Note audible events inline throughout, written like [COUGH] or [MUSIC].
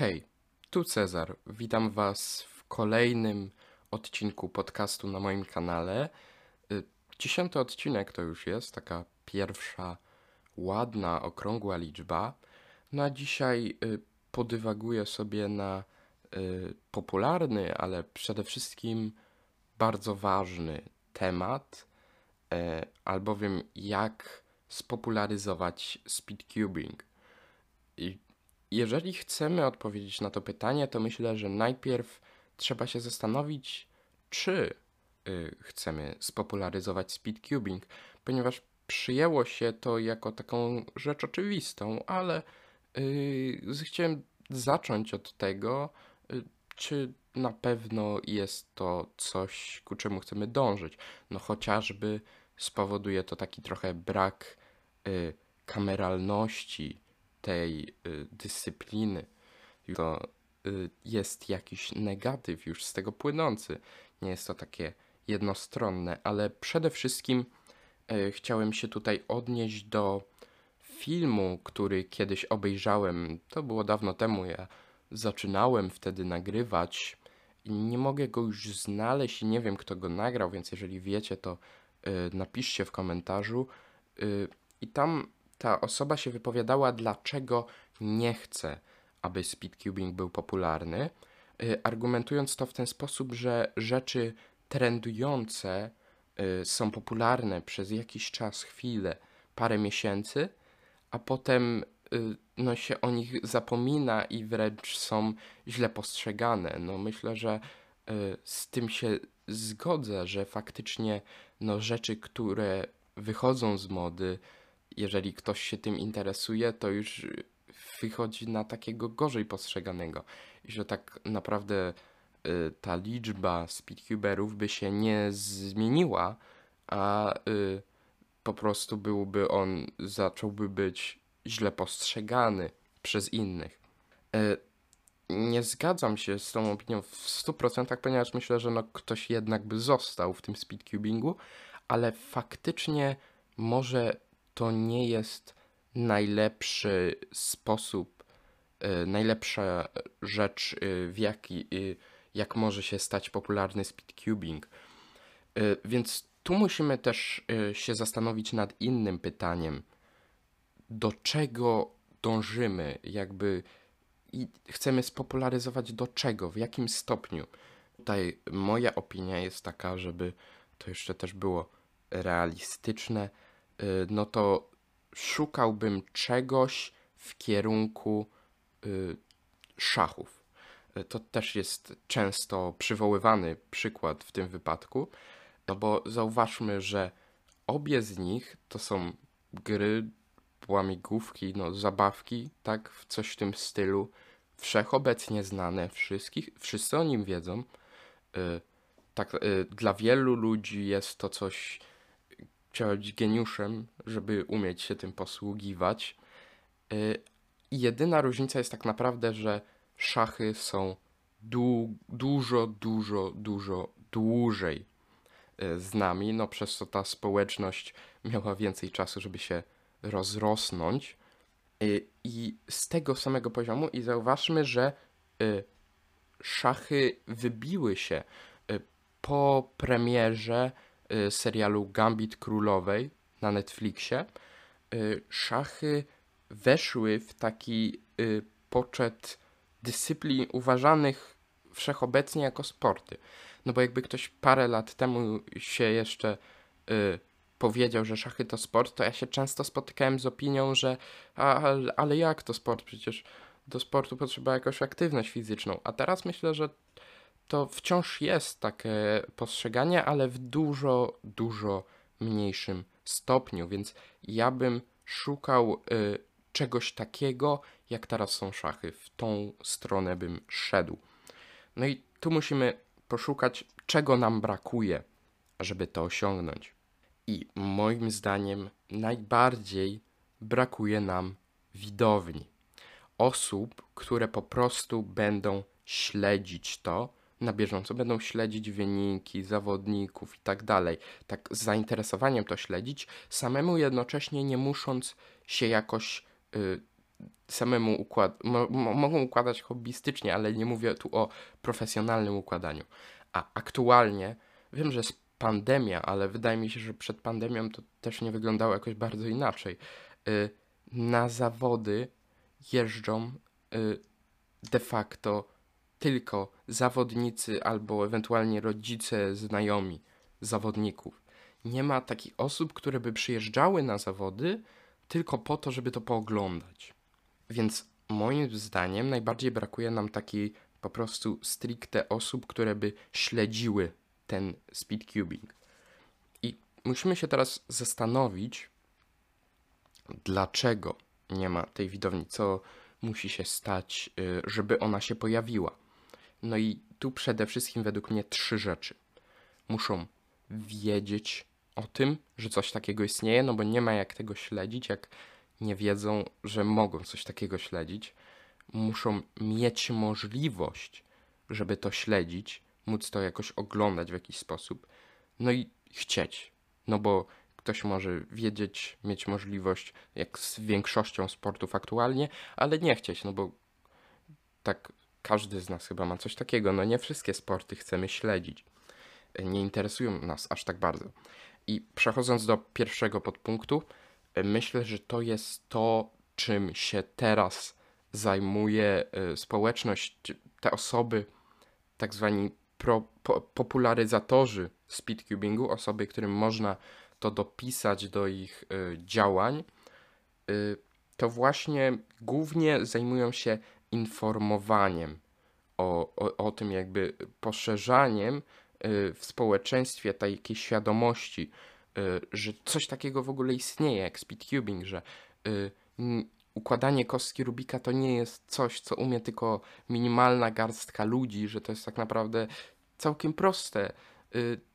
Hej, tu Cezar. Witam Was w kolejnym odcinku podcastu na moim kanale. Y, Dziesiąty odcinek to już jest, taka pierwsza ładna, okrągła liczba. No a dzisiaj y, podywaguję sobie na y, popularny, ale przede wszystkim bardzo ważny temat, e, albowiem jak spopularyzować speedcubing. I jeżeli chcemy odpowiedzieć na to pytanie, to myślę, że najpierw trzeba się zastanowić, czy y, chcemy spopularyzować speedcubing, ponieważ przyjęło się to jako taką rzecz oczywistą, ale y, chciałem zacząć od tego, y, czy na pewno jest to coś, ku czemu chcemy dążyć. No chociażby spowoduje to taki trochę brak y, kameralności tej y, dyscypliny. To y, jest jakiś negatyw już z tego płynący. Nie jest to takie jednostronne, ale przede wszystkim y, chciałem się tutaj odnieść do filmu, który kiedyś obejrzałem. To było dawno temu. Ja zaczynałem wtedy nagrywać nie mogę go już znaleźć i nie wiem, kto go nagrał, więc jeżeli wiecie, to napiszcie w komentarzu. I tam ta osoba się wypowiadała, dlaczego nie chce, aby speedcubing był popularny, y, argumentując to w ten sposób, że rzeczy trendujące y, są popularne przez jakiś czas, chwilę, parę miesięcy, a potem y, no, się o nich zapomina i wręcz są źle postrzegane. No, myślę, że z tym się zgodzę, że faktycznie no, rzeczy, które wychodzą z mody, jeżeli ktoś się tym interesuje, to już wychodzi na takiego gorzej postrzeganego. I że tak naprawdę y, ta liczba speedcuberów by się nie zmieniła, a y, po prostu byłby on, zacząłby być źle postrzegany przez innych. Y, nie zgadzam się z tą opinią w 100%, ponieważ myślę, że no ktoś jednak by został w tym speedcubingu, ale faktycznie może to nie jest najlepszy sposób, y, najlepsza rzecz, y, w jaki, y, jak może się stać popularny speedcubing. Więc tu musimy też się zastanowić nad innym pytaniem. Do czego dążymy? Jakby i chcemy spopularyzować do czego? W jakim stopniu? Tutaj moja opinia jest taka, żeby to jeszcze też było realistyczne, no to szukałbym czegoś w kierunku y, szachów. Y, to też jest często przywoływany przykład w tym wypadku, no bo zauważmy, że obie z nich to są gry, łamigłówki, no zabawki, tak, w coś w tym stylu, wszechobecnie znane, wszystkich, wszyscy o nim wiedzą. Tak, dla wielu ludzi jest to coś trzeba być geniuszem, żeby umieć się tym posługiwać. Y, jedyna różnica jest tak naprawdę, że szachy są du dużo, dużo, dużo dłużej y, z nami, no przez to ta społeczność miała więcej czasu, żeby się rozrosnąć. Y, I z tego samego poziomu i zauważmy, że szachy wybiły się po premierze serialu Gambit Królowej na Netflixie, y, szachy weszły w taki y, poczet dyscyplin uważanych wszechobecnie jako sporty. No bo jakby ktoś parę lat temu się jeszcze powiedział, że szachy to sport, to ja się często spotykałem z opinią, że a, ale jak to sport? Przecież do sportu potrzeba jakąś aktywność fizyczną. A teraz myślę, że to wciąż jest takie postrzeganie, ale w dużo, dużo mniejszym stopniu, więc ja bym szukał y, czegoś takiego, jak teraz są szachy. W tą stronę bym szedł. No i tu musimy poszukać, czego nam brakuje, żeby to osiągnąć. I moim zdaniem najbardziej brakuje nam widowni. Osób, które po prostu będą śledzić to, na bieżąco, będą śledzić wyniki zawodników i tak dalej. Tak z zainteresowaniem to śledzić, samemu jednocześnie nie musząc się jakoś y, samemu układ, mo, mo, mogą układać hobbystycznie, ale nie mówię tu o profesjonalnym układaniu. A aktualnie wiem, że jest pandemia, ale wydaje mi się, że przed pandemią to też nie wyglądało jakoś bardzo inaczej. Y, na zawody jeżdżą y, de facto tylko zawodnicy albo ewentualnie rodzice, znajomi zawodników. Nie ma takich osób, które by przyjeżdżały na zawody tylko po to, żeby to pooglądać. Więc moim zdaniem najbardziej brakuje nam takiej po prostu stricte osób, które by śledziły ten speedcubing. I musimy się teraz zastanowić, dlaczego nie ma tej widowni, co musi się stać, y, żeby ona się pojawiła. No i tu przede wszystkim według mnie trzy rzeczy. Muszą wiedzieć o tym, że coś takiego istnieje, no bo nie ma jak tego śledzić, jak nie wiedzą, że mogą coś takiego śledzić. Muszą mieć możliwość, żeby to śledzić, móc to jakoś oglądać w jakiś sposób, no i chcieć. No bo ktoś może wiedzieć, mieć możliwość, jak z większością sportów aktualnie, ale nie chcieć, no bo tak każdy z nas chyba ma coś takiego. No nie wszystkie sporty chcemy śledzić. Nie interesują nas aż tak bardzo. I przechodząc do pierwszego podpunktu, myślę, że to jest to, czym się teraz zajmuje y, społeczność, te osoby, tak zwani pro, po, popularyzatorzy speedcubingu, osoby, którym można to dopisać do ich działań, to właśnie głównie zajmują się informowaniem o, o, o tym, jakby poszerzaniem y, w społeczeństwie takiej świadomości, y, że coś takiego w ogóle istnieje, jak speedcubing, że y, układanie kostki Rubika to nie jest coś, co umie tylko minimalna garstka ludzi, że to jest tak naprawdę całkiem proste,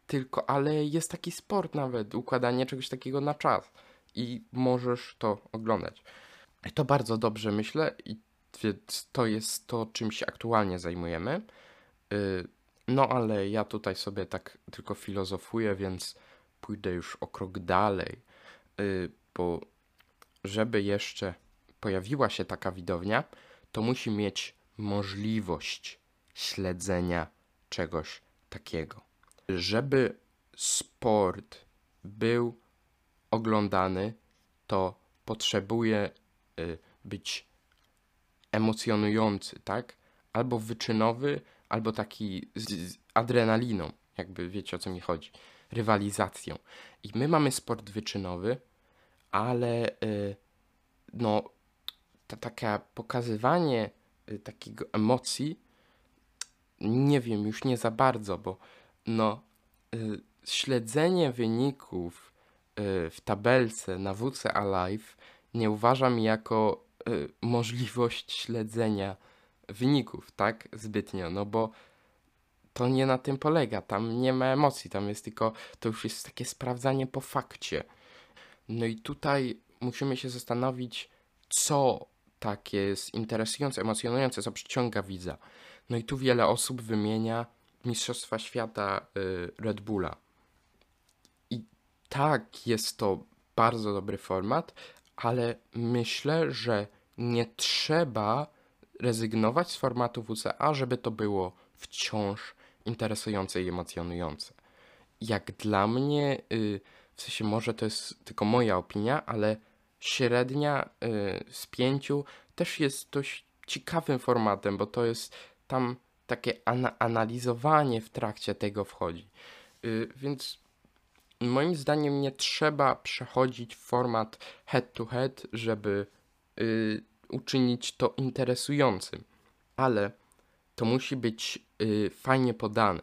tylko, ale jest taki sport nawet, układanie czegoś takiego na czas i możesz to oglądać. To bardzo dobrze myślę i więc to jest to, czym się aktualnie zajmujemy. Y, no ale ja tutaj sobie tak tylko filozofuję, więc pójdę już o krok dalej, y, bo żeby jeszcze pojawiła się taka widownia, to musi mieć możliwość śledzenia czegoś takiego. Żeby sport był oglądany, to potrzebuje y, być emocjonujący, tak? Albo wyczynowy, albo taki z, z adrenaliną, jakby wiecie o co mi chodzi, rywalizacją. I my mamy sport wyczynowy, ale y, no, ta, takie pokazywanie y, takiego emocji, nie wiem, już nie za bardzo, bo no, y, śledzenie wyników y, w tabelce na WC Alive nie uważam jako y, możliwość śledzenia wyników, tak? Zbytnio, no bo to nie na tym polega. Tam nie ma emocji, tam jest tylko, to już jest takie sprawdzanie po fakcie. No i tutaj musimy się zastanowić, co takie jest interesujące, emocjonujące, co przyciąga widza. No i tu wiele osób wymienia Mistrzostwa Świata y, Red Bulla. I tak, jest to bardzo dobry format, ale myślę, że nie trzeba rezygnować z formatu WCA, żeby to było wciąż interesujące i emocjonujące. Jak dla mnie, y, w sensie może to jest tylko moja opinia, ale średnia y, z pięciu też jest dość ciekawym formatem, bo to jest tam takie ana analizowanie w trakcie tego wchodzi. Y, więc moim zdaniem nie trzeba przechodzić w format head to head, żeby y, uczynić to interesującym, ale to musi być y, fajnie podane.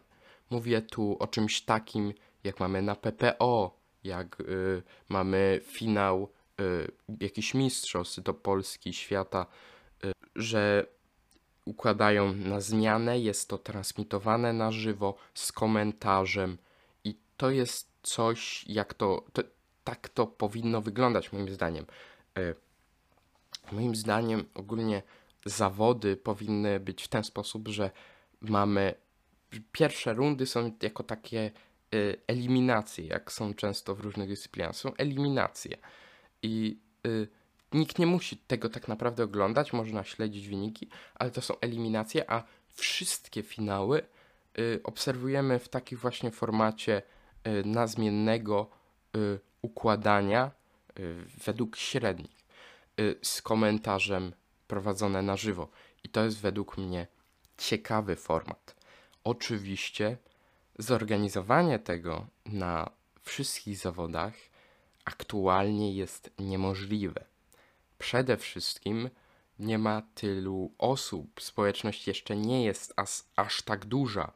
Mówię tu o czymś takim, jak mamy na PPO, jak y, mamy finał y, jakiś mistrzostw do Polski, świata, y, że układają na zmianę, jest to transmitowane na żywo z komentarzem i to jest coś, jak to, to tak to powinno wyglądać moim zdaniem. Y, moim zdaniem ogólnie zawody powinny być w ten sposób, że mamy pierwsze rundy są jako takie y, eliminacje, jak są często w różnych dyscyplinach. Są eliminacje. I y, nikt nie musi tego tak naprawdę oglądać, można śledzić wyniki, ale to są eliminacje, a wszystkie finały y, obserwujemy w takim właśnie formacie y, nazmiennego y, układania y, według średnich z komentarzem prowadzone na żywo. I to jest według mnie ciekawy format. Oczywiście zorganizowanie tego na wszystkich zawodach aktualnie jest niemożliwe. Przede wszystkim nie ma tylu osób, społeczność jeszcze nie jest aż tak duża.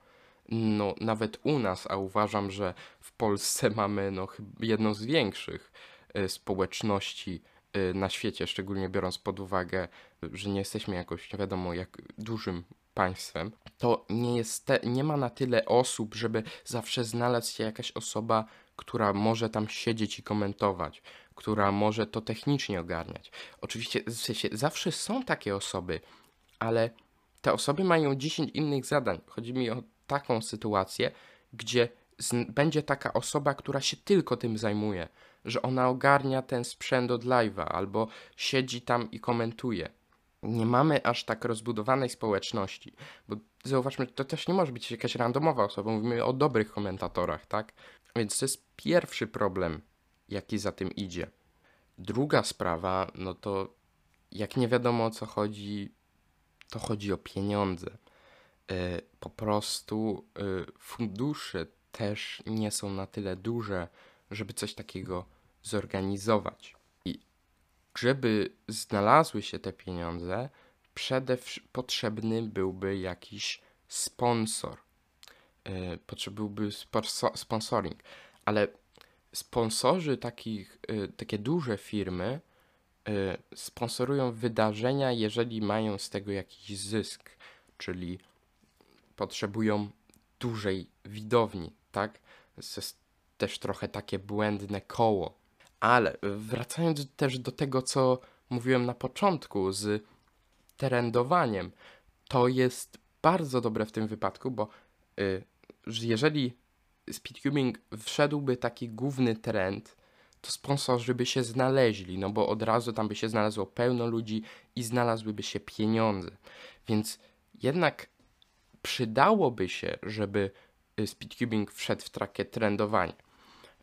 No, nawet u nas, a uważam, że w Polsce [LAUGHS] mamy no, jedną z większych y, społeczności y, na świecie, szczególnie biorąc pod uwagę, że nie jesteśmy jakoś nie wiadomo jak dużym państwem, to nie, jest te, nie ma na tyle osób, żeby zawsze znalazł się jakaś osoba, która może tam siedzieć i komentować, która może to technicznie ogarniać. Oczywiście w sensie, zawsze są takie osoby, ale te osoby mają 10 innych zadań. Chodzi mi o taką sytuację, gdzie będzie taka osoba, która się tylko tym zajmuje, że ona ogarnia ten sprzęt od live'a albo siedzi tam i komentuje nie mamy aż tak rozbudowanej społeczności, bo zauważmy, to też nie może być jakaś randomowa osoba, mówimy o dobrych komentatorach, tak? Więc to jest pierwszy problem, jaki za tym idzie. Druga sprawa, no to jak nie wiadomo o co chodzi, to chodzi o pieniądze. E, po prostu e, fundusze też nie są na tyle duże, żeby coś takiego zorganizować żeby znalazły się te pieniądze, przede potrzebny byłby jakiś sponsor. Yy, potrzebowałby sponsoring, ale sponsorzy takich, yy, takie duże firmy yy, sponsorują wydarzenia, jeżeli mają z tego jakiś zysk, czyli potrzebują dużej widowni, tak? To jest też trochę takie błędne koło ale wracając też do tego, co mówiłem na początku z trendowaniem, to jest bardzo dobre w tym wypadku, bo y, jeżeli speedcubing wszedłby taki główny trend, to sponsorzy by się znaleźli, no bo od razu tam by się znalazło pełno ludzi i znalazłyby się pieniądze. Więc jednak przydałoby się, żeby y, speedcubing wszedł w trakie trendowania.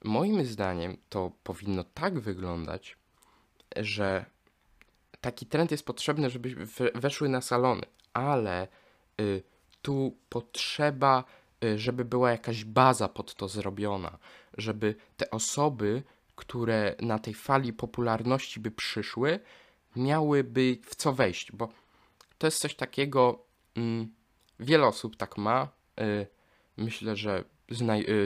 Moim zdaniem to powinno tak wyglądać, że taki trend jest potrzebny, żeby weszły na salony, ale y, tu potrzeba, y, żeby była jakaś baza pod to zrobiona, żeby te osoby, które na tej fali popularności by przyszły, miałyby w co wejść, bo to jest coś takiego, mm, wiele osób tak ma. Y, myślę, że y,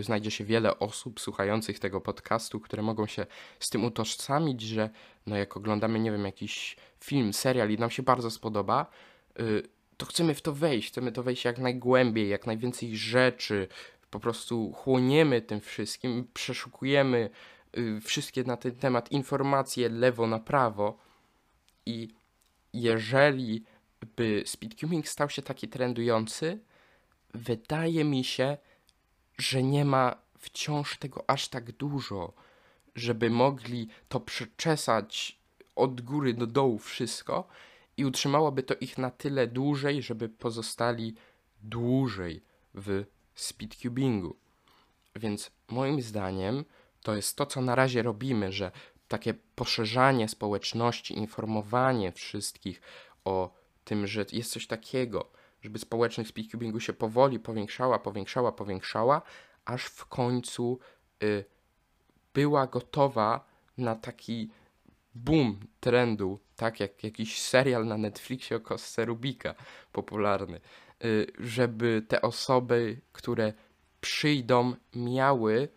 znajdzie się wiele osób słuchających tego podcastu, które mogą się z tym utożsamić, że no jak oglądamy, nie wiem, jakiś film, serial i nam się bardzo spodoba, y, to chcemy w to wejść, chcemy to wejść jak najgłębiej, jak najwięcej rzeczy, po prostu chłoniemy tym wszystkim, przeszukujemy y, wszystkie na ten temat informacje lewo na prawo i jeżeli by speedcubing stał się taki trendujący, wydaje mi się, że nie ma wciąż tego aż tak dużo, żeby mogli to przeczesać od góry do dołu wszystko i utrzymałoby to ich na tyle dłużej, żeby pozostali dłużej w speedcubingu. Więc moim zdaniem to jest to, co na razie robimy, że takie poszerzanie społeczności, informowanie wszystkich o tym, że jest coś takiego, żeby społeczność speedcubingu się powoli powiększała, powiększała, powiększała, aż w końcu y, była gotowa na taki boom trendu, tak jak jakiś serial na Netflixie o kostce Rubika popularny, y, żeby te osoby, które przyjdą, miały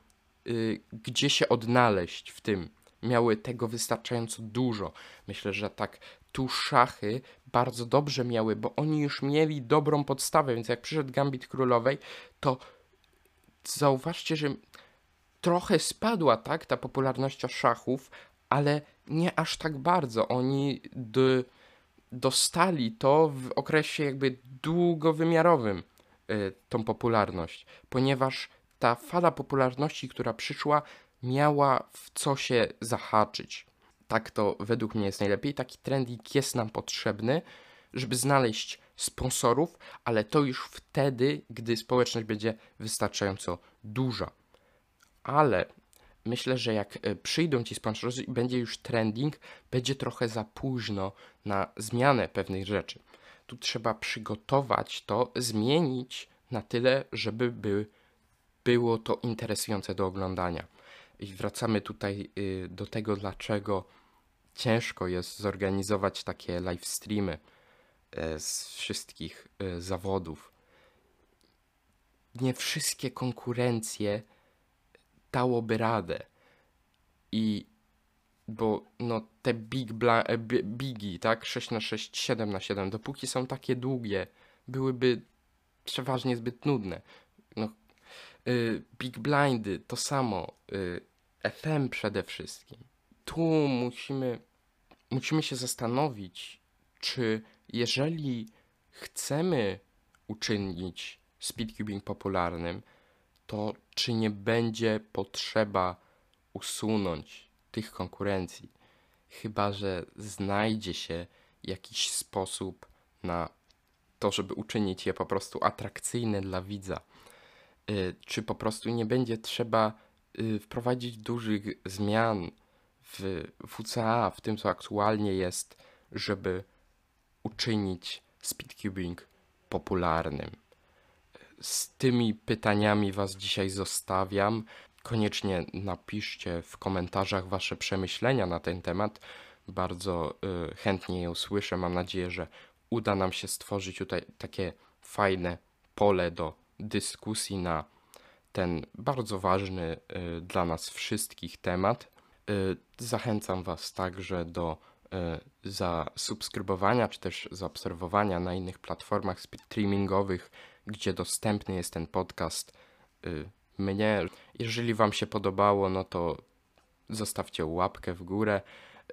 y, gdzie się odnaleźć w tym, miały tego wystarczająco dużo. Myślę, że tak tu szachy bardzo dobrze miały, bo oni już mieli dobrą podstawę, więc jak przyszedł Gambit Królowej, to zauważcie, że trochę spadła, tak, ta popularność szachów, ale nie aż tak bardzo. Oni dostali to w okresie jakby długowymiarowym, y, tą popularność, ponieważ ta fala popularności, która przyszła, miała w co się zahaczyć. Tak to według mnie jest najlepiej. Taki trending jest nam potrzebny, żeby znaleźć sponsorów, ale to już wtedy, gdy społeczność będzie wystarczająco duża. Ale myślę, że jak e, przyjdą ci sponsorzy i będzie już trending, będzie trochę za późno na zmianę pewnych rzeczy. Tu trzeba przygotować to, zmienić na tyle, żeby by było to interesujące do oglądania. I wracamy tutaj y, do tego, dlaczego ciężko jest zorganizować takie live streamy e, z wszystkich e, zawodów. Nie wszystkie konkurencje dałoby radę. I bo no te big bla, e, bi- bigi, tak? 6 na 6 7 na 7 dopóki są takie długie, byłyby przeważnie zbyt nudne. No, y, big blindy to samo, y, FM przede wszystkim. Tu musimy, musimy się zastanowić, czy jeżeli chcemy uczynić speedcubing popularnym, to czy nie będzie potrzeba usunąć tych konkurencji. Chyba, że znajdzie się jakiś sposób na to, żeby uczynić je po prostu atrakcyjne dla widza. Y, Czy po prostu nie będzie trzeba y, wprowadzić dużych zmian w WCA, w tym co aktualnie jest, żeby uczynić speedcubing popularnym. Z tymi pytaniami Was dzisiaj zostawiam. Koniecznie napiszcie w komentarzach Wasze przemyślenia na ten temat. Bardzo y, chętnie je usłyszę. Mam nadzieję, że uda nam się stworzyć tutaj takie fajne pole do dyskusji na ten bardzo ważny y, dla nas wszystkich temat. Y, Zachęcam Was także do y, zasubskrybowania czy też zaobserwowania na innych platformach streamingowych, gdzie dostępny jest ten podcast y, mnie. Jeżeli Wam się podobało, no to zostawcie łapkę w górę.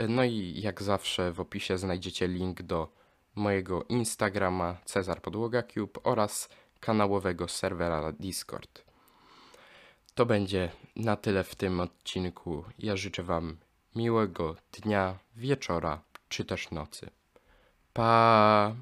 No i jak zawsze w opisie znajdziecie link do mojego Instagrama Cezar Podłoga Cube oraz kanałowego serwera Discord. To będzie na tyle w tym odcinku. Ja życzę Wam miłego dnia, wieczora czy też nocy. Pa!